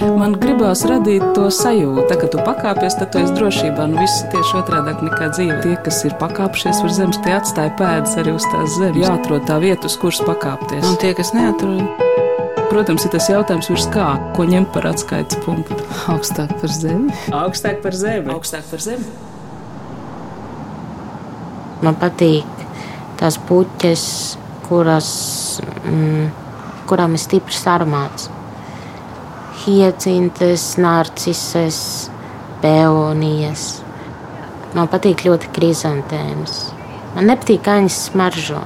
Man gribās radīt to sajūtu, ka tu pakāpies, tad tu esi drošībā. Nu, viss tieši otrādi nekā dzīve. Tie, kas ir pakāpšies uz zemes, tie atstāja pēdas arī uz tās zemes. Jāatrod tā vieta, uz kuras pakāpties. Un tie, kas neatrod, Protams, ir tas jautājums, virs kā, ko ņemt par atskaites punktu. augstāk par zemi. Augstāk par zemi. Augstāk par zemi. Man patīk tās puķes, kuras, mm, kurām ir stiprs aromāts. Hiecintes, narcises, peonijas. Man patīk ļoti krizantēmas. Man nepatīk, kā viņas smaržo.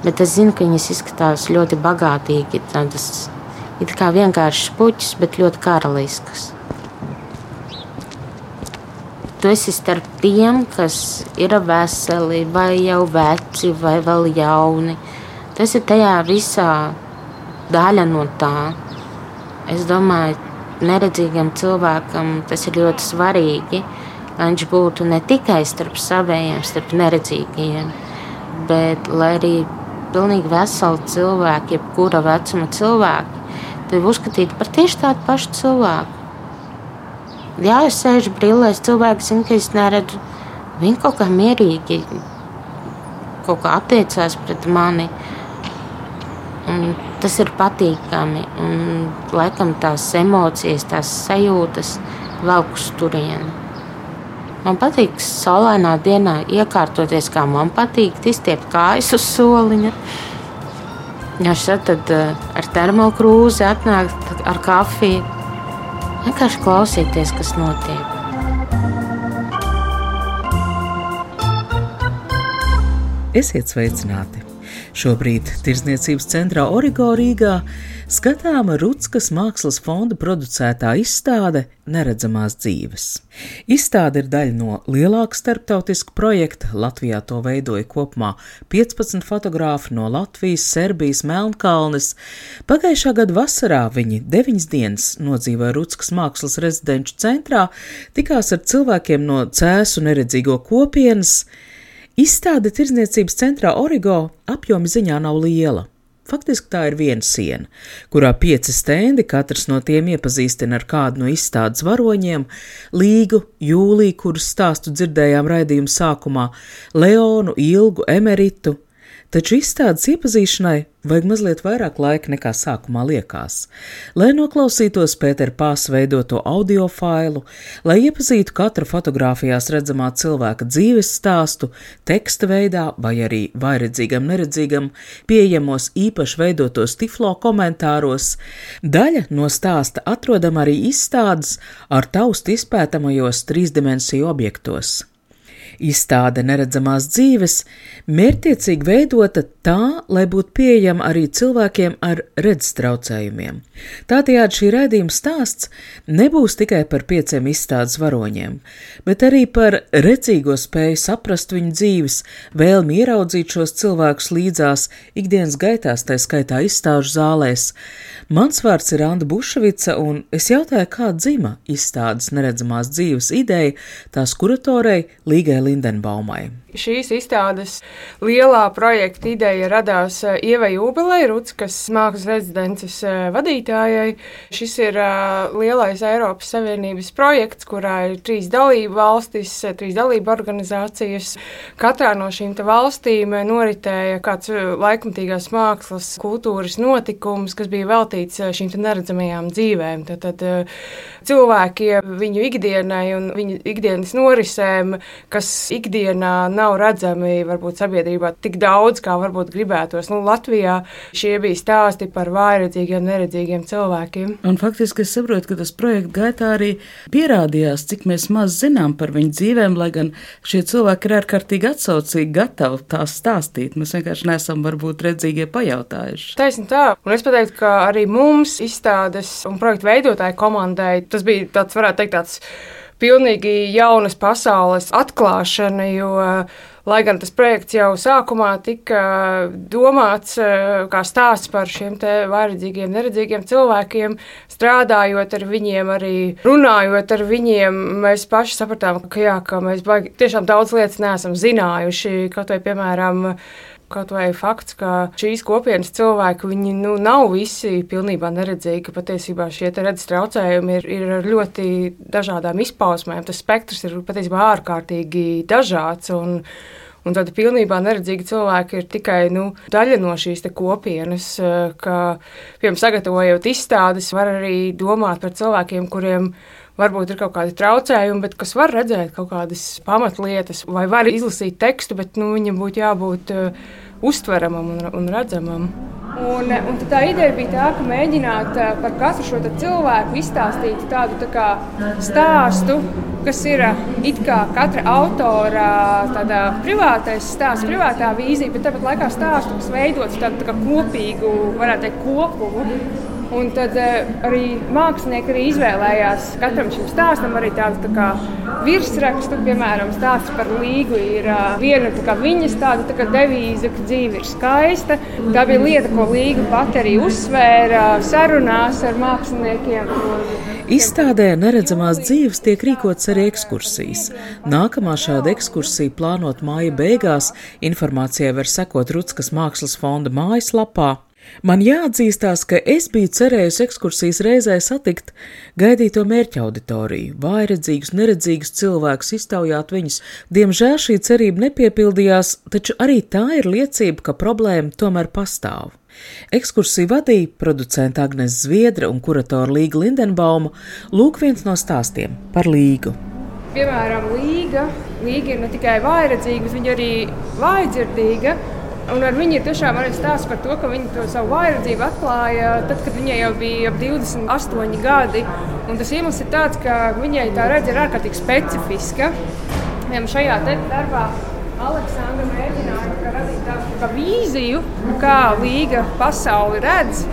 Bet es zinu, ka viņas izskatās ļoti bagātīgi. Tādas ir kā vienkāršas puķis, bet ļoti karaliskas. Tu esi starp tiem, kas ir veseli, vai jau veci, vai vēl jauni. Tu esi tajā visā daļa no tā. Es domāju, neredzīgam cilvēkam tas ir ļoti svarīgi, lai viņš būtu ne tikai starp saviem, starp neredzīgiem, bet arī pilnīgi veseli cilvēki, jebkura vecuma cilvēki, tevi uzskatītu par tieši tādu pašu cilvēku. Jā, es sēžu brīvēs, cilvēks zina, ka es neredzu. Viņi kaut kā mierīgi kaut kā attiecās pret mani. Un tas ir patīkami. Un, laikam tās emocijas, tās sajūtas velk uz turieni. Man patīk saulainā dienā iekārtoties, kā man patīk, izstiept kājas uz soliņa. Ja šeit tad uh, ar termokrūzi atnākt ar kafiju, vienkārši klausīties, kas notiek. Esiet sveicināti! Šobrīd Tirzniecības centrā Origo Rīgā skatāma Rutskas mākslas fonda producētā izstāde Neredzamās dzīves. Izstāde ir daļa no lielāka starptautiska projekta. Latvijā to veidoja kopumā 15 fotografi no Latvijas, Serbijas, Melnkalnes. Pagājušā gada vasarā viņi deviņas dienas nodzīvoja Rutskas mākslas rezidenču centrā, tikās ar cilvēkiem no cēsu neredzīgo kopienas, Izstāde tirdzniecības centrā Origo apjomi ziņā nav liela. Faktiski tā ir viena siena, kurā pieci stendi, katrs no tiem iepazīstina ar kādu no izstādes varoņiem - Līgu, Jūliju, kuras stāstu dzirdējām raidījuma sākumā, Leonu, Ilgu, Emeritu, taču izstādes iepazīšanai vajag mazliet vairāk laika nekā sākumā liekas. Lai noklausītos Pētera Pāsa veidoto audio failu, lai iepazītu katru fotografijās redzamā cilvēka dzīves stāstu, teksta veidā vai arī vairedzīgam, neredzīgam, pieejamos īpaši veidotos tiflo komentāros, daļa no stāsta atrodama arī izstādes ar taustu izpētamajos trīsdimensiju objektos. Izstāde neredzamās dzīves mērķiecīgi veidota tā, lai būtu pieejama arī cilvēkiem ar redzes traucējumiem. Tādējādi šī raidījuma stāsts nebūs tikai par pieciem izstādes varoņiem, bet arī par redzīgo spēju saprast viņu dzīves, vēlmi ieraudzīt šos cilvēkus līdzās ikdienas gaitās, tā skaitā izstāžu zālēs. Mans vārds ir Anna Bušvica, un es jautāju, kā dzima izstādes neredzamās dzīves ideja tās kuratorei Līgai Lindenbaum Šīs izstādes lielā projekta ideja radās eh, Ievai Ubelei, Rutskas mākslas rezidences eh, vadītājai. Šis ir eh, lielais Eiropas Savienības projekts, kurā ir trīs dalību valstis, trīs dalību organizācijas. Katrā no šīm valstīm noritēja kāds laikmatīgās mākslas kultūras notikums, kas bija veltīts šīm neredzamajām dzīvēm. Tad, tad cilvēkiem, viņu ikdienai un viņu ikdienas norisēm, kas ikdienā nav nav redzami varbūt sabiedrībā tik daudz, kā varbūt gribētos. Nu, Latvijā šie bija stāsti par vājredzīgiem, neredzīgiem cilvēkiem. Un faktiski es saprotu, ka tas projekta gaitā arī pierādījās, cik mēs maz zinām par viņu dzīvēm, lai gan šie cilvēki ir ārkārtīgi atsaucīgi, gatavi tās stāstīt. Mēs vienkārši nesam varbūt redzīgie pajautājuši. Taisn tā, un es pateiktu, ka arī mums izstādes un projektu veidotāju komandai tas bija tāds, varētu teikt, tāds pilnīgi jaunas pasaules atklāšana, jo lai gan tas projekts jau sākumā tika domāts eh, kā stāsts par šiem vairedzīgiem, neredzīgiem cilvēkiem, strādājot ar viņiem, arī runājot ar viņiem, mēs paši sapratām, ka, jā, ka mēs baigi, tiešām daudz lietas neesam zinājuši, kaut vai piemēram Kaut vai fakts, ka šīs kopienas cilvēki, viņi nu, nav visi pilnībā neredzīgi. Patiesībā šie redzes traucējumi ir, ir ar ļoti dažādām izpausmēm. Tas spektrs ir patiesībā ārkārtīgi dažāds. Un, Un tādi pilnībā neredzīgi cilvēki ir tikai nu, daļa no šīs kopienas, ka, piemēram, sagatavojot izstādes, var arī domāt par cilvēkiem, kuriem varbūt ir kaut kādi traucējumi, bet kas var redzēt kaut kādas pamatlietas, vai var izlasīt tekstu, bet nu, viņam būtu jābūt uh, uztveramam un, un redzamam. Un, un tā ideja bija tā, ka mēģināt par katru šo cilvēku izstāstīt tādu tā stāstu, kas ir it kā katra autora privātais stāsts, privātā vīzija, bet tāpat laikā stāstu, kas veidots tādu tā kopīgu, varētu teikt, kopumu. Un tad uh, arī mākslinieki arī izvēlējās katram šim stāstam arī tādu tā kā virsrakstu. Piemēram, stāsts par līgu ir uh, viena tā viņas tāda tā devīze, ka dzīve ir skaista. Tā bija lieta, ko līga pati arī uzsvēra sarunās ar māksliniekiem. Izstādē neredzamās dzīves tiek rīkots arī ekskursijas. Nākamā šāda ekskursija plānot māja beigās. Informācijai var sekot Rutskas mākslas fonda mājaslapā. Man jāatzīstās, ka es biju cerējusi ekskursijas reizē satikt gaidīto mērķa auditoriju, vājredzīgus, neredzīgus cilvēkus, iztaujāt viņus. Diemžēl šī cerība nepiepildījās, taču arī tā ir liecība, ka problēma tomēr pastāv. Ekskursiju vadīja producenta Agnēs Zviedra un kuratora Līga Lindenbauma. Lūk, viens no stāstiem par Līgu. Piemēram, Līga, Līga ir ne tikai vājredzīga, bet viņa arī vājdzirdīga. Un ar viņu ir tiešām arī stāsts par to, ka viņa to savu vājredzību atklāja tad, kad viņai jau bija ap 28 gadi. Un tas iemesls ir tāds, ka viņai tā redzes ir ārkārtīgi specifiska. Viņam šajā darbā Aleksandra mēģināja radīt tādu tā vīziju, kā līga pasauli redz.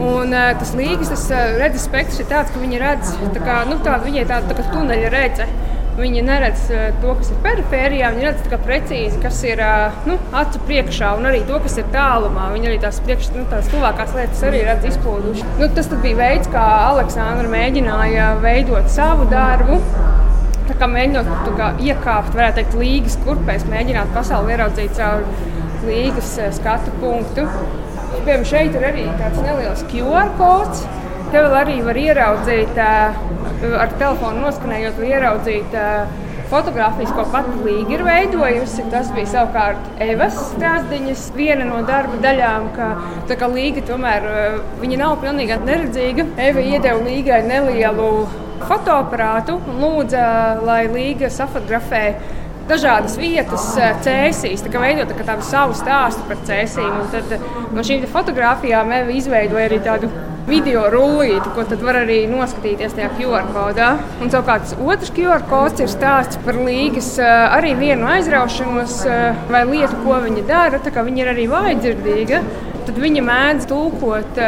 Un, uh, tas līgas tas, uh, redzes spektrs ir tāds, ka viņa redz tā kā, nu, tādu, viņai tāda tā kā tuneļa redzes. Viņi neredz eh, to, kas ir perifērijā, viņi redz precīzi, kas ir eh, nu, acu priekšā, un arī to, kas ir tālumā. Viņi arī tās, priekš, nu, tās tuvākās lietas arī redz izplūduši. Nu, tas bija veids, kā Aleksandra mēģināja veidot savu darbu. Tā kā mēģinot kā, iekāpt, varētu teikt, līgas kurpēs, mēģināt pasauli ieraudzīt caur līgas eh, skatu punktu. Piemēram, šeit ir arī tāds neliels QR kods. Te vēl arī var ieraudzīt, ar telefonu noskanējot, var ieraudzīt fotografijas, ko pati Līga ir veidojusi. Tas bija savukārt Evas strāzdiņas viena no darba daļām, ka tā kā Līga tomēr viņa nav pilnīgi neredzīga. Eva iedeva Līgai nelielu fotoaparātu un lūdza, lai Līga safotografē dažādas vietas cēsīs, tā kā veidot tā savu stāstu par cēsīm. Un tad no šīm fotografijām Eva izveidoja arī tādu video rullīti, ko var arī noskatīties tajā QR kodā. Un savukārt otrs QR kods ir stāsts par līgas arī vienu aizraušanos vai lietu, ko viņa dara. Tā kā viņa ir arī vājdzirdīga, tad viņa mēdz tulkot.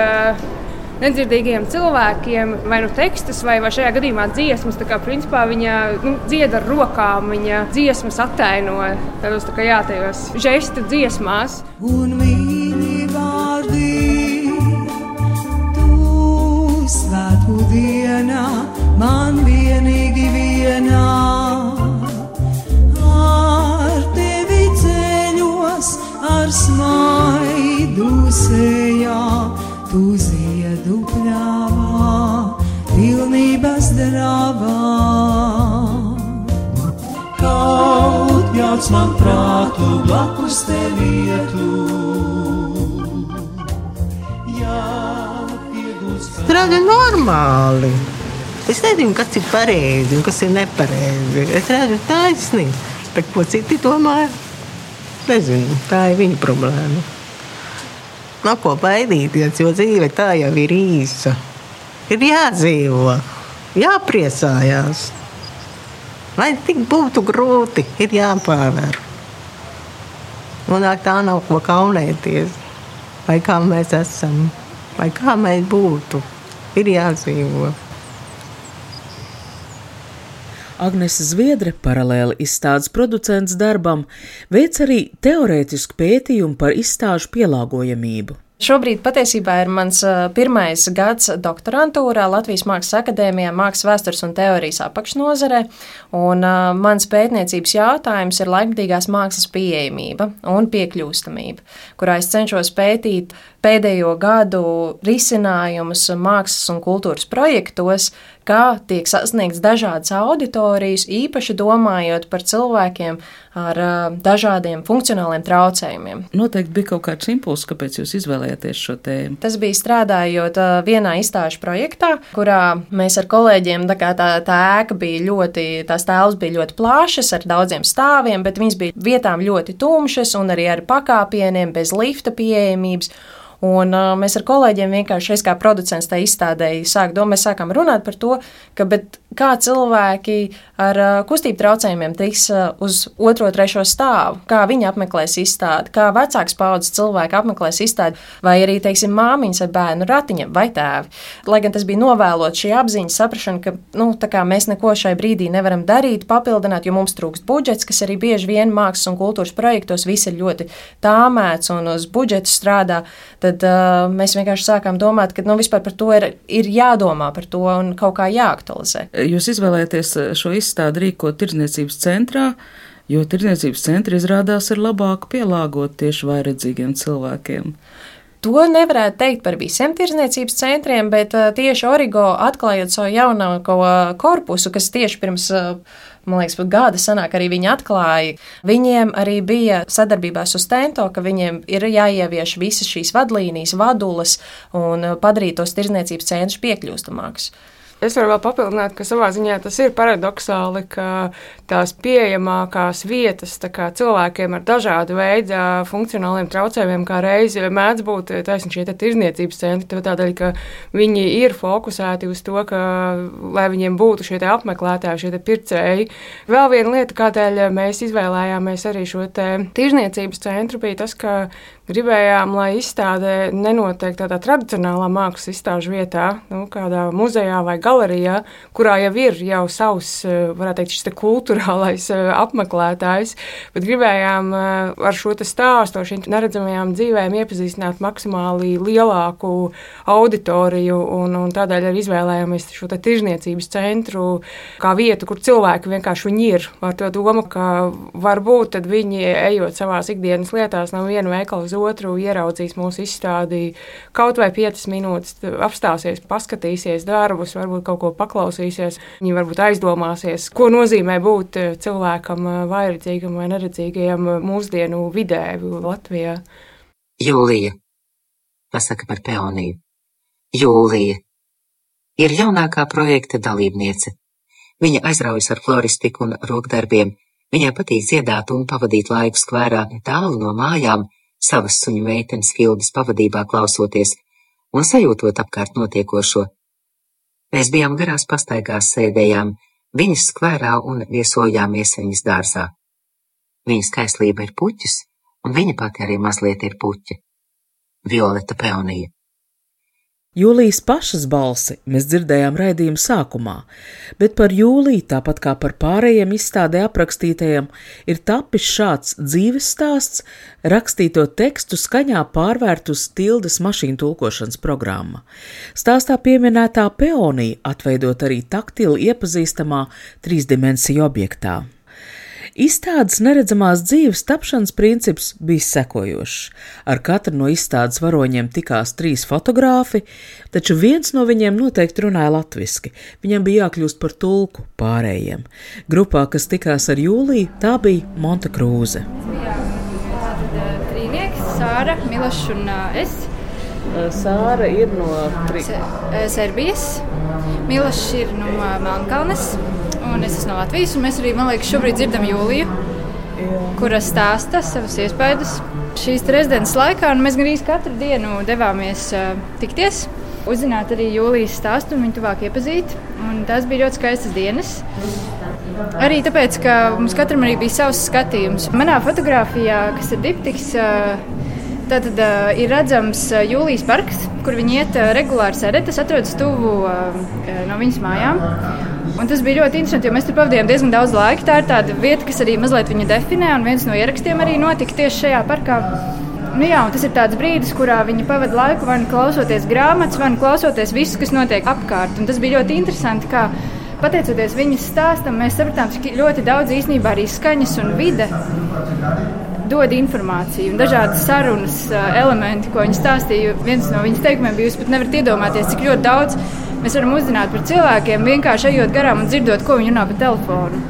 Nedzirdīgiem cilvēkiem, vai nu tekstus, vai, vai šajā gadījumā dziesmas. Tā kā principā viņa nu, dzied ar rokām, viņa dziesmas attēlo tādos tā kā jā, tajos žestu dziesmās. Un prātu blakus tevietu. strādā normāli. Es nezinu, kas ir pareizi un kas ir nepareizi. Es redzu taisnību, bet ko citi domā, nezinu. Tā ir viņa problēma. Nav ko baidīties, jo dzīve tā jau ir īsa. Ir jādzīvo, jāpriecājās. Lai tik būtu grūti, ir jāpārvar. Un tā nav ko kaunēties, vai kā mēs esam, vai kā mēs būtu ir jādzīvo. Agnese Zviedre, paralēli izstādes producents darbam, veic arī teorētisku pētījumu par izstāžu pielāgojamību. Šobrīd patiesībā ir mans pirmais gads doktorantūrā Latvijas Mākslas akadēmijā, Mākslas vēstures un teorijas apakšnodarbē. Mans pētniecības jautājums ir laikmatīgās mākslas pieejamība un piekļūstamība, kurā es cenšos pētīt pēdējo gadu risinājumus mākslas un kultūras projektos, kā tiek sasniegts dažādas auditorijas, īpaši domājot par cilvēkiem ar dažādiem funkcionāliem traucējumiem. Noteikti bija kaut kāds impulss, kāpēc jūs izvēlējāties šo tēmu. Tas bija strādājot vienā izstāžu projektā, kurā mēs ar kolēģiem, tā kā tā, tā ēka bija ļoti, tās tēls bija ļoti plašas, ar daudziem stāviem, bet viņas bija vietām ļoti tumšas un arī ar pakāpieniem, bez lifta pieejamības. Un, uh, mēs ar kolēģiem vienkārši, es kā producents tajā izstādē, sāk, domā, mēs sākām runāt par to, ka kā cilvēki ar uh, kustību traucējumiem tiks uh, uz otro, trešo stāvu, kā viņi apmeklēs izstādi, kā vecāks paudzes cilvēki apmeklēs izstādi, vai arī, teiksim, māmiņas vai bērnu ratiņa vai tēvi. Lai gan tas bija novēlot šī apziņas saprašana, ka nu, mēs neko šai brīdī nevaram darīt, papildināt, jo mums trūkst budžets, kas arī bieži vien mākslas un kultūras projektos viss ir ļoti tāmēts un uz budžetu strādā. Tad tad uh, mēs vienkārši sākām domāt, ka nu, vispār par to ir, ir jādomā par to un kaut kā jāaktualizē. Jūs izvēlēties šo izstādi rīkot tirdzniecības centrā, jo tirdzniecības centri izrādās ir labāk pielāgot tieši vairedzīgiem cilvēkiem. To nevarētu teikt par visiem tirdzniecības centriem, bet uh, tieši Origo atklājot savu jaunāko korpusu, kas tieši pirms uh, man liekas, pat gada senāk arī viņi atklāja. Viņiem arī bija sadarbībās uz Tento, ka viņiem ir jāievieš visas šīs vadlīnijas, vadulas un padarīt tos tirzniecības centrus piekļūstamākus. Es varu vēl papildināt, ka savā ziņā tas ir paradoxāli, ka tās pieejamākās vietas cilvēkiem ar dažādu veidu funkcionāliem traucējumiem, kā reizi mēdz būt taisni šie tirzniecības centri, tādēļ, ka viņi ir fokusēti uz to, ka, lai viņiem būtu šie apmeklētāji, šie pircēji. Vēl viena lieta, kādēļ mēs izvēlējāmies arī šo tirzniecības centru, bija tas, ka gribējām, lai izstāde nenotiek tādā tradicionālā mākslas izstāžu vietā, nu, kādā muzejā vai galerijā, kurā jau ir jau savs, eh, varētu teikt, šis te kultūrālais eh, apmeklētājs, bet gribējām eh, ar šo stāstu, ar šīm neredzamajām dzīvēm iepazīstināt maksimāli lielāku auditoriju, un, un tādēļ arī izvēlējāmies šo tirzniecības centru kā vietu, kur cilvēki vienkārši viņi ir. Ar to domu, ka varbūt viņi, ejot savās ikdienas lietās, no viena veikala uz otru ieraudzīs mūsu izstādī, kaut vai 5 minūtes apstāsies, paskatīsies darbus, varbūt kaut ko paklausīsies. Viņi varbūt aizdomāsies, ko nozīmē būt eh, cilvēkam eh, vairedzīgam vai neredzīgajam eh, mūsdienu vidē Latvijā. Jūlija, pasaka par peoniju. Jūlija ir jaunākā projekta dalībniece. Viņa aizraujas ar floristiku un rokdarbiem. Viņai patīk dziedāt un pavadīt laiku skvērā tālu no mājām, savas suņu meitenes Fildas pavadībā klausoties un sajūtot apkārt notiekošo. Mēs bijām garās pastaigās, sēdējām viņas skvērā un viesojāmies viņas dārzā. Viņa skaistlība ir puķis, un viņa pati arī mazliet ir puķa. Violeta Peonija. Jūlijas pašas balsi mēs dzirdējām raidījuma sākumā, bet par Jūliju, tāpat kā par pārējiem izstādē aprakstītajiem, ir tapis šāds dzīves stāsts, rakstīto tekstu skaņā pārvērt uz tildes mašīnu tulkošanas programma. Stāstā pieminētā peonija atveidot arī taktili iepazīstamā trīsdimensiju objektā. Izstādes neredzamās dzīves tapšanas princips bija sekojošs. Ar katru no izstādes varoņiem tikās trīs fotogrāfi, taču viens no viņiem noteikti runāja latviešu. Viņam bija jākļūst par tulku pārējiem. Grupā, kas tikās ar Jūliju, tā bija Monte Krūze. Sāra, Milašs un es. Sāra ir no Tri... Serbijas, Milašs ir no Melnkalnes un es esmu no Latvijas. Mēs arī, man liekas, šobrīd dzirdam Jūliju, kura stāsta savas iespējas. Šīs rezidents laikā mēs gandrīz katru dienu devāmies uh, tikties, uzzināt arī Jūlijas stāstu un viņu tuvāk iepazīt. Un tās bija ļoti skaistas dienas. Arī tāpēc, ka mums katram arī bija savs skatījums. Manā fotografijā, kas ir diptiks, uh, Tad uh, ir redzams uh, Jūlijas parks, kur viņi iet uh, regulāri sēdēt. Tas atrodas tuvu uh, no viņas mājām. Un tas bija ļoti interesanti, jo mēs tur pavadījām diezgan daudz laika. Tā ir tāda vieta, kas arī mazliet viņu definē, un viens no ierakstiem arī notika tieši šajā parkā. Nu jā, tas ir tāds brīdis, kurā viņi pavada laiku vai nu klausoties grāmatas, vai nu klausoties visu, kas notiek apkārt. Un tas bija ļoti interesanti, kā pateicoties viņas stāstam, mēs sapratām, cik ļoti daudz īstenībā arī skaņas un vide dod informāciju un dažādas sarunas elementi, ko viņa stāstīja. Viens no viņas teikumiem bija, jūs pat nevarat iedomāties, cik ļoti daudz mēs varam uzzināt par cilvēkiem, vienkārši ejot garām un dzirdot, ko viņi runā pa telefonu.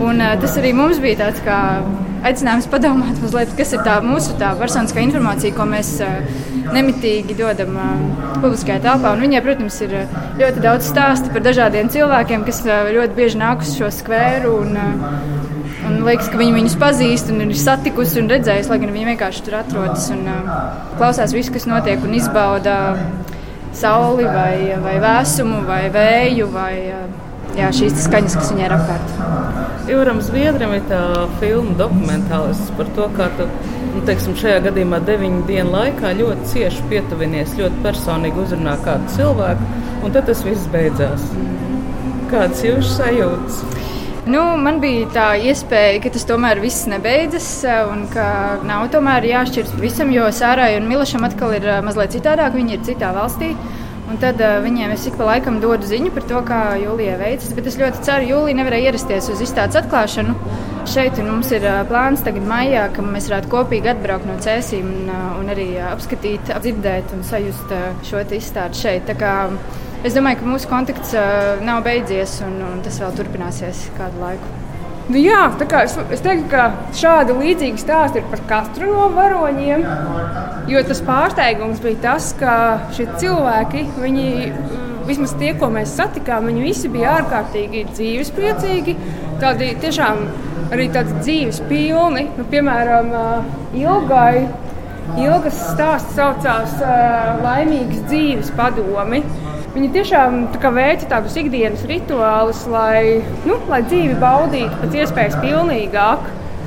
Un, tas arī mums bija tāds kā aicinājums padomāt, mazliet, kas ir tā mūsu tā personiskā informācija, ko mēs nemitīgi dodam publiskajā telpā. Un viņai, protams, ir ļoti daudz stāstu par dažādiem cilvēkiem, kas ļoti bieži nāk uz šo skvēru. Un, Un liekas, ka viņi viņus pazīst un ir satikusi un redzējusi, lai gan viņi vienkārši tur atrodas un klausās visu, kas notiek un izbauda sauli vai, vai vēsumu vai vēju vai uh, jā, šīs skaņas, kas viņai ir apkārt. Jūram Zviedram ir tā filma dokumentālis par to, kā tu nu, teiksim, šajā gadījumā deviņu dienu laikā ļoti cieši pietuvinies, ļoti personīgi uzrunā kādu cilvēku, un tad tas viss beidzās. Kādas jūsu sajūtas? Nu, man bija tā iespēja, ka tas tomēr viss nebeidzas un ka nav tomēr jāšķiras pavisam, jo Sārai un Milašam atkal ir mazliet citādāk. Viņi ir citā valstī. Un tad uh, viņiem es ik pa laikam dodu ziņu par to, kā Jūlijai veicas. Bet es ļoti ceru, ka Jūlija nevarēja ierasties uz izstādes atklāšanu. Šeit mums ir uh, plāns tagad maijā, ka mēs varētu kopīgi atbraukt no cēsīm un, uh, un arī apskatīt, apdzirdēt un sajust uh, šo izstādi šeit. Es domāju, ka mūsu kontakts nav beidzies un, un tas vēl turpināsies kādu laiku. Nu, jā, es, es teiktu, ka šādi līdzīgi stāsti ir par katru no varoņiem. Jo tas pārsteigums bija tas, ka šie cilvēki, viņi, vismaz tie, ko mēs satikām, viņi visi bija ārkārtīgi dzīvespriecīgi. Tādi tiešām arī tādi dzīves pilni. Nu, piemēram, ilgai, ilgas stāsts saucās Laimīgas dzīves padomi. Viņi tiešām tā veica tādus ikdienas rituālus, lai, nu, lai dzīvi baudītu pēc iespējas pilnīgāk.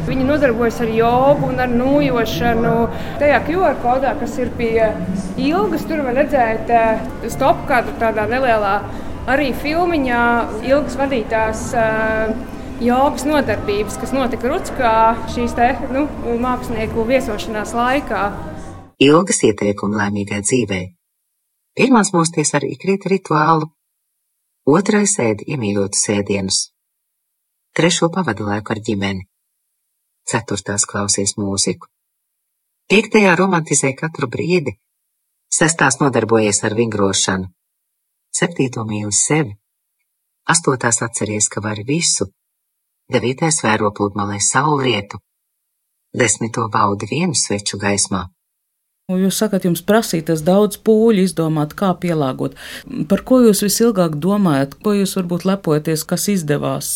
Viņi nodarbojas ar jogu un ar nūjošanu. Tajā QR kodā, kas ir pie ilgas, tur var redzēt eh, stop kādu tādā nelielā arī filmiņā ilgas vadītās. Uh, jogas nodarbības, kas notika Rutskā šīs te, nu, mākslinieku viesošanās laikā. Ilgas ieteikumi laimīgai dzīvei Pirmās mosties ar ikrīt rituālu, otrais ēd iemīļotu sēdienus, trešo pavadu laiku ar ģimeni, ceturtās klausies mūziku, piektajā romantizē katru brīdi, sestās nodarbojies ar vingrošanu, septīto mīli sevi, astotās atceries, ka vari visu, devītais vēro pludmalē saulrietu, desmito baudi vienu sveču gaismā, Jūs sakat, jums prasītas daudz pūļu izdomāt, kā pielāgot. Par ko jūs visilgāk domājat, ko jūs varbūt lepojaties, kas izdevās?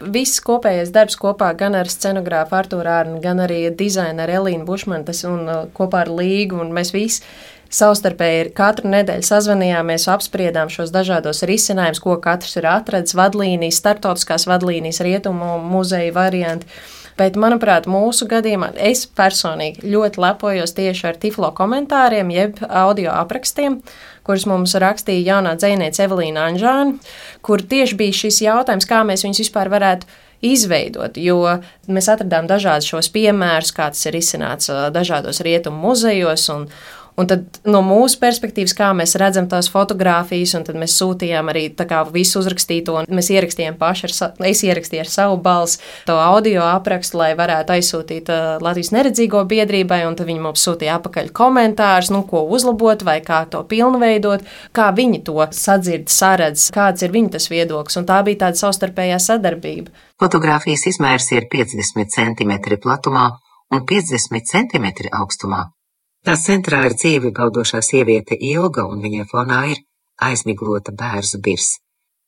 Viss kopējais darbs kopā gan ar scenogrāfu Artūru Ārnu, gan arī dizaineru Elīnu Bušmantas un uh, kopā ar Līgu, un mēs visi savstarpēji katru nedēļu sazvanījāmies, apspriedām šos dažādos risinājumus, ko katrs ir atradis, vadlīnijas, startautiskās vadlīnijas, rietumu muzeja varianti. Bet, manuprāt, mūsu gadījumā es personīgi ļoti lepojos tieši ar tiflo komentāriem, jeb audio aprakstiem, kurus mums rakstīja jaunā dzēniece Evelīna Anžāna, kur tieši bija šis jautājums, kā mēs viņus vispār varētu izveidot, jo mēs atradām dažādus šos piemērus, kā tas ir izcināts dažādos rietumu muzejos. Un, Un tad no mūsu perspektīvas, kā mēs redzam tās fotogrāfijas, un tad mēs sūtījām arī visu uzrakstīto, un mēs ierakstījām paši, ar, es ierakstīju ar savu balsi to audio aprakstu, lai varētu aizsūtīt uh, Latvijas neredzīgo biedrībai, un tad viņi mums sūtīja apakaļ komentārus, nu, ko uzlabot vai kā to pilnveidot, kā viņi to sadzird, saredz, kāds ir viņu tas viedoklis, un tā bija tāda savstarpējā sadarbība. Fotogrāfijas izmērs ir 50 cm platumā un 50 cm augstumā. Tās centrā ir dzīvi baudošā sieviete Ilga, un viņai fonā ir aizmiglota bērzu birs.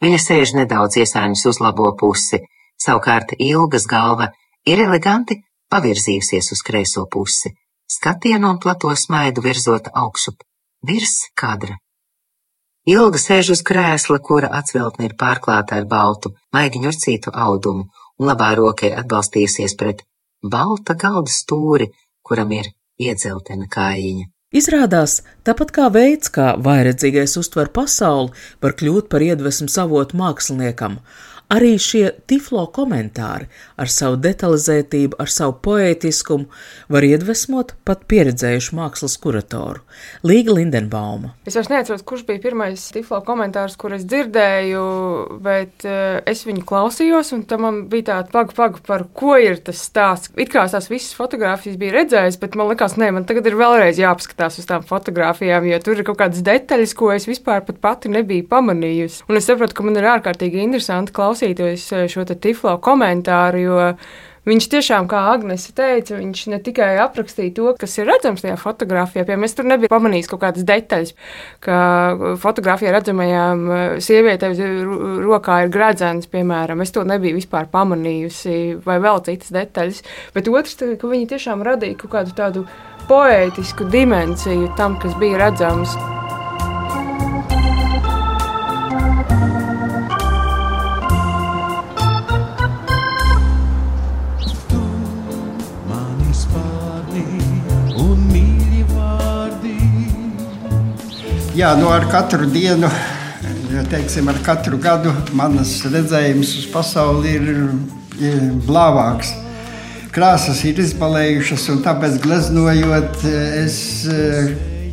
Viņa sēž nedaudz iesāņus uz labo pusi, savukārt Ilgas galva ir eleganti pavirzījusies uz kreiso pusi, skatienu un plato smaidu virzot augšup, virs kadra. Ilga sēž uz krēsla, kura atsveltne ir pārklāta ar baltu, maigi ņurcītu audumu, un labā roka ir atbalstījusies pret balta galda stūri, kuram ir iedzeltena kājiņa. Izrādās, tāpat kā veids, kā vairedzīgais uztver pasauli, var kļūt par iedvesmu savotu māksliniekam, Arī šie tiflo komentāri ar savu detalizētību, ar savu poētiskumu var iedvesmot pat pieredzējušu mākslas kuratoru Līga Lindenbauma. Es vairs neatceros, kurš bija pirmais tiflo komentārs, kur es dzirdēju, bet uh, es viņu klausījos, un tam man bija tāda paga, paga, par ko ir tas stāsts. It kā tās visas fotogrāfijas bija redzējis, bet man likās, nē, man tagad ir vēlreiz jāpaskatās uz tām fotogrāfijām, jo tur ir kaut kādas detaļas, ko es vispār pat pati nebiju pamanījusi. Un es saprotu, ka man ir ārkārtīgi interesanti klausīties klausīties eh, šo tiflo komentāru, jo Viņš tiešām, kā Agnese teica, viņš ne tikai aprakstīja to, kas ir redzams tajā fotografijā, piemēram, es tur nebiju pamanījis kaut kādas detaļas, ka fotografijā redzamajām eh, sievietēm rokā ir gradzens, piemēram, es to nebiju vispār pamanījusi, vai vēl citas detaļas, bet otrs, ka viņi tiešām radīja kaut kādu tādu poētisku dimensiju tam, kas bija redzams. Jā, nu ar katru dienu, teiksim, ar katru gadu manas redzējums uz pasauli ir, ir blāvāks. Krāsas ir izbalējušas, un tāpēc gleznojot, es eh,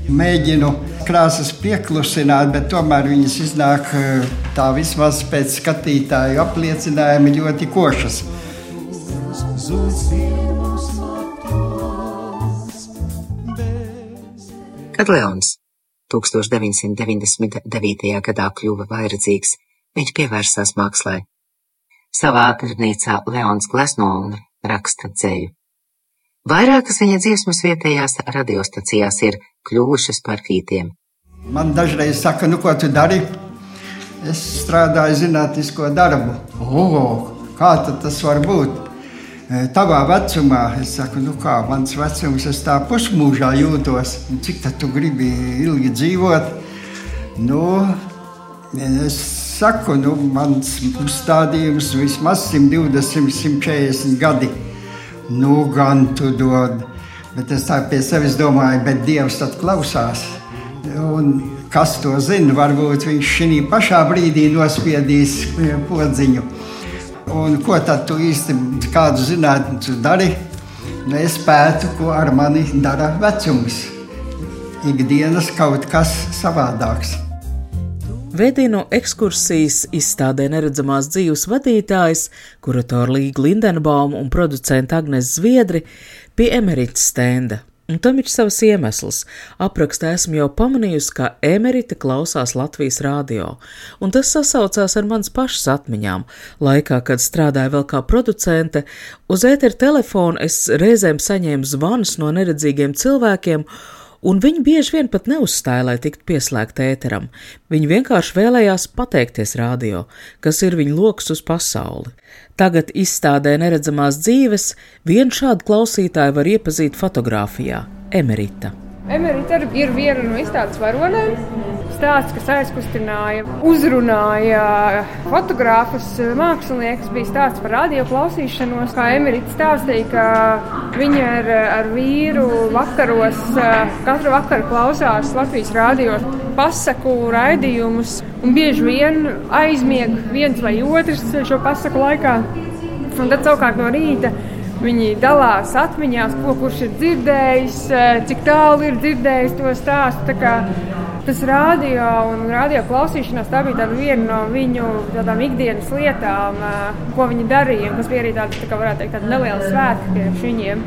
mēģinu krāsas pieklusināt, bet tomēr viņas iznāk eh, tā vismaz pēc skatītāju apliecinājuma ļoti košas. Kad Leons 1999. gadā kļuva vairadzīgs, viņš pievērsās mākslai. Savā atradnīcā Leons Glesnolne raksta dzēju. Vairākas viņa dziesmas vietējās radiostacijās ir kļuvušas par hītiem. Man dažreiz saka, nu ko tu dari? Es strādāju zinātnisko darbu. Oh, kā tas var būt? Tavā vecumā, es saku, nu kā mans vecums, es tā pusmūžā jūtos, cik tā tu gribi ilgi dzīvot. Nu, es saku, nu, mans uzstādījums vismaz 120, 140 gadi. Nu, gan tu dod. Bet es tā pie sevis domāju, bet Dievs tad klausās. Un kas to zina, varbūt viņš šī pašā brīdī nospiedīs podziņu. Un ko tad tu īsti kādu zinātnē dari? Nu, es pētu, ko ar mani dara vecums. Ikdienas kaut kas savādāks. Vedino ekskursijas izstādē neredzamās dzīves vadītājs, kuratora Līga Lindenbaum un producenta Agnes Zviedri pie emerita stenda Un tam ir savs iemesls. Aprakstā esmu jau pamanījusi, ka emerita klausās Latvijas rādio, un tas sasaucās ar manas pašas atmiņām. Laikā, kad strādāju vēl kā producente, uz ēteru telefonu es reizēm saņēmu zvanus no neredzīgiem cilvēkiem, un viņi bieži vien pat neuzstāja, lai tiktu pieslēgta ēteram. Viņi vienkārši vēlējās pateikties radio, kas ir viņu lokus uz pasauli. Tagad izstādē neredzamās dzīves, vienu šādu klausītāju var iepazīt fotografijā - Emerita. Emerita ir viena no izstādes varonēm. Stāsts, kas aizkustināja, uzrunāja fotogrāfus, mākslinieks, bija stāsts par radio klausīšanos. Kā Emerita stāstīja, ka viņa ar, ar vīru vakaros katru vakaru klausās Latvijas radio pasaku raidījumus un bieži vien aizmieg viens vai otrs šo pasaku laikā. Un tad savukārt no rīta Viņi dalās atmiņās, ko kurš ir dzirdējis, eh, cik tālu ir dzirdējis to stāstu. Tas radio un radio klausīšanās tā bija viena no viņu tādām ikdienas lietām, eh, ko viņi darīja. Tas bija arī tāds, tā kā varētu teikt, tāda neliela svētki priekš viņiem.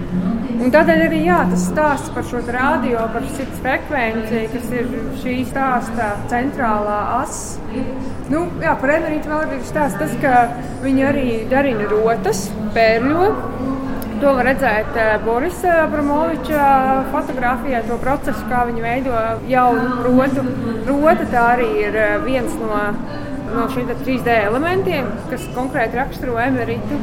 Un tādēļ arī jā, tas stāsts par šo radio, par sirds frekvenciju, kas ir šī stāsta centrālā asa. Nu, jā, par emerītu vēl ir stāsts tas, ka viņi arī darina rotas, pērļo. To var redzēt eh, Borisa Abramoviča fotografijā, to procesu, kā viņi veido jaunu rotu. Rota tā arī ir eh, viens no, no šiem 3D elementiem, kas konkrēti raksturo emeritu.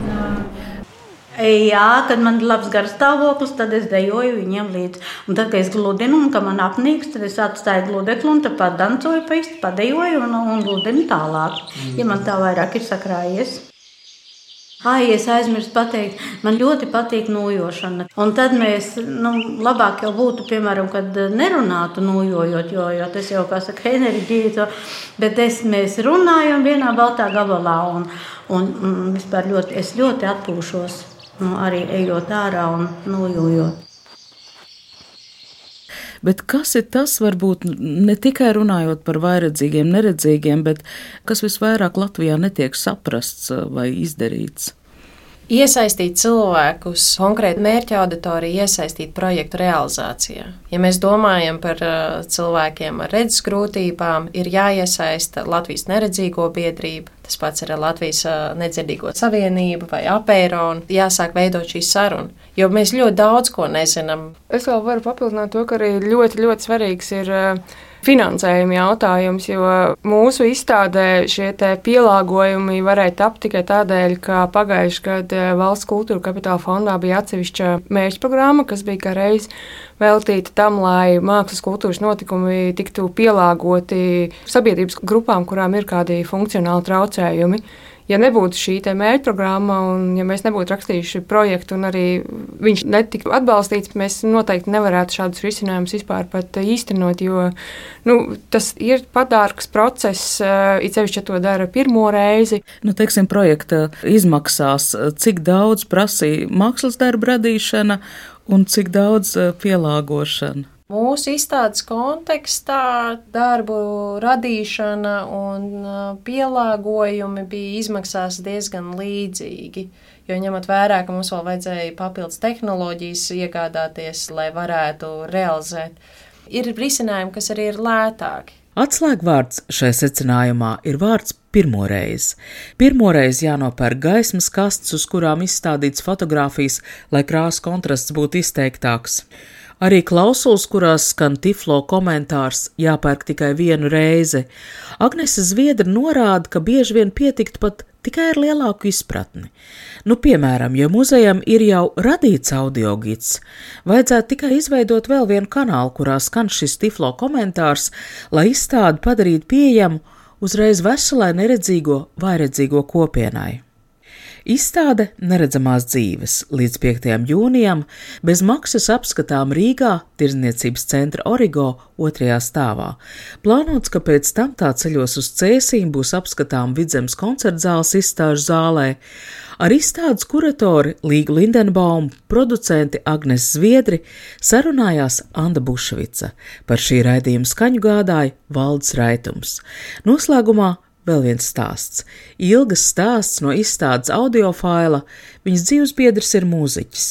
Jā, kad man ir labs garstāvoklis, tad es dejoju viņiem līdzi. Un tad, kad es gludinu, un kad man apnīks, tad es atstāju gludekli un tad padancoju, pa īsti padejoju un, un gludinu tālāk, ja man tā vairāk ir sakrājies. Ai, es aizmirsu pateikt, man ļoti patīk nojošana. Un tad mēs, nu, labāk jau būtu, piemēram, kad nerunātu nojojot, jo, jo tas jau, kā saka, enerģija, bet es, mēs runājam vienā baltā gabalā un, un, un vispār ļoti, es ļoti atpūšos, nu, arī ejot ārā un nojojot. Bet kas ir tas, varbūt ne tikai runājot par vairedzīgiem, neredzīgiem, bet kas visvairāk Latvijā netiek saprasts uh, vai izdarīts? Iesaistīt cilvēkus, konkrēti mērķa auditoriju, iesaistīt projektu realizācijā. Ja mēs domājam par uh, cilvēkiem ar redzes grūtībām, ir jāiesaista Latvijas neredzīgo biedrība, tas pats ir Latvijas uh, nedzirdīgo savienība vai apēron. Jāsāk veidot šī saruna jo mēs ļoti daudz ko nezinām. Es vēl varu papildināt to, ka arī ļoti, ļoti svarīgs ir uh, finansējuma jautājums, jo mūsu izstādē šie pielāgojumi varēja tapt tikai tādēļ, ka pagājušajā gadā Valsts kultūra kapitāla fondā bija atsevišķa mērķprogramma, kas bija kā reiz veltīta tam, lai mākslas kultūras notikumi tiktu pielāgoti sabiedrības grupām, kurām ir kādi funkcionāli traucējumi ja nebūtu šī mērķprogramma, un ja mēs nebūtu rakstījuši projektu, un arī viņš netiktu atbalstīts, mēs noteikti nevarētu šādus risinājumus vispār pat īstenot. Jo nu, tas ir padārgs process, eh, it sevišķi, ja to dara pirmo reizi. Nu, teiksim, projekta izmaksās, cik daudz prasīja mākslas darba radīšana un cik daudz eh, pielāgošana. Mūsu izstādes kontekstā darbu radīšana un uh, pielāgojumi bija izmaksās diezgan līdzīgi. Jo ņemot vērā, ka mums vēl vajadzēja papildus tehnoloģijas iegādāties, lai varētu realizēt, ir risinājumi, kas arī ir lētāki. Atslēgvārds šai secinājumā ir vārds pirmoreiz. Pirmoreiz jānopērk gaismas kastes, uz kurām izstādīts fotografijas, lai krāsu kontrasts būtu izteiktāks. Arī klausulas, kurās skan tiflo komentārs, jāpērk tikai vienu reizi. Agnese Zviedra norāda, ka bieži vien pietikt pat tikai ar lielāku izpratni. Nu, piemēram, ja muzejam ir jau radīts audio gids, vajadzētu tikai izveidot vēl vienu kanālu, kurā skan šis tiflo komentārs, lai izstādi padarītu pieejamu uzreiz veselai neredzīgo vai redzīgo kopienai. Izstāde Neredzamās dzīves līdz 5. jūnijam bez maksas apskatām Rīgā, Tirzniecības centra Origo otrajā stāvā. Plānots, ka pēc tam tā ceļos uz Cēsīm būs apskatām Vidzemes koncertzāles izstāžu zālē. Ar izstādes kuratori Līgu Lindenbaumu, producenti Agnes Zviedri sarunājās Anda Bušvica. Par šī raidījuma skaņu gādāja Valdes Raitums. Noslēgumā Vēl viens stāsts. Ilgas stāsts no izstādes audio faila, viņas dzīvesbiedrs ir mūziķis.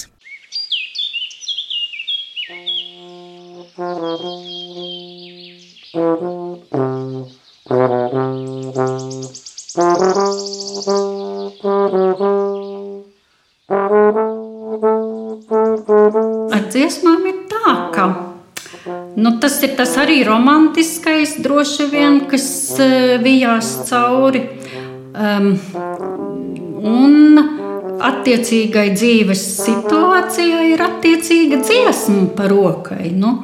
Ar dziesmām ir tā, ka Nu, tas ir tas arī romantiskais, droši vien, kas uh, vijās cauri. Um, un attiecīgai dzīves situācijai ir attiecīga dziesma par rokai. Nu.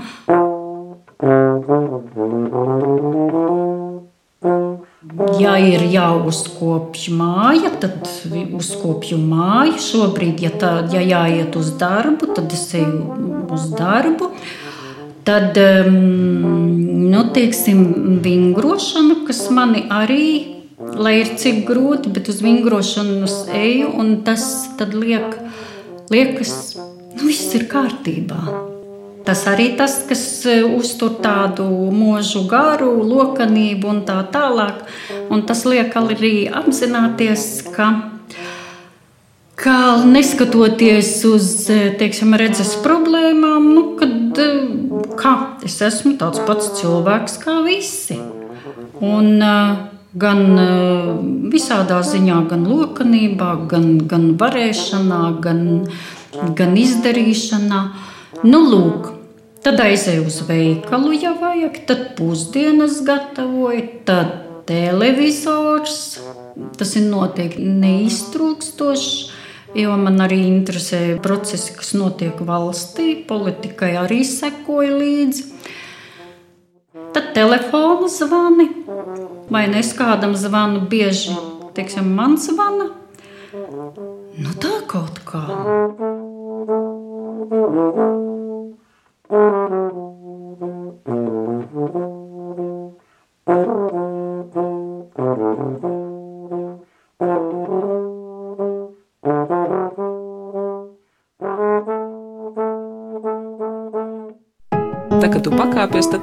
Ja ir jāuzkopj māja, tad uzkopju māju. Šobrīd, ja, tā, ja jāiet uz darbu, tad es eju uz darbu. Uh, Tad, nu, teiksim, vingrošana, kas mani arī, lai ir cik grūti, bet uz vingrošanu eju, un tas liek, liekas, nu, viss ir kārtībā. Tas arī tas, kas e, uztur tādu mūžu garu, lokanību un tā tālāk. Un tas liek arī apzināties, ka ka neskatoties uz teiksim, redzes problēmām, nu, kad, kā, es esmu tāds pats cilvēks kā visi. Un, gan visādā ziņā, gan lokanībā, gan, gan varēšanā, gan, gan izdarīšanā. Nu, lūk, tad aizēju uz veikalu, ja vajag, tad pusdienas gatavoju, tad televizors. Tas ir noteikti neiztrūkstošs jo man arī interesē procesi, kas notiek valstī, politikai arī sekoja līdzi. Tad telefona zvani, vai nes kādam zvanu bieži, teiksim, man zvana. Nu tā kaut kā.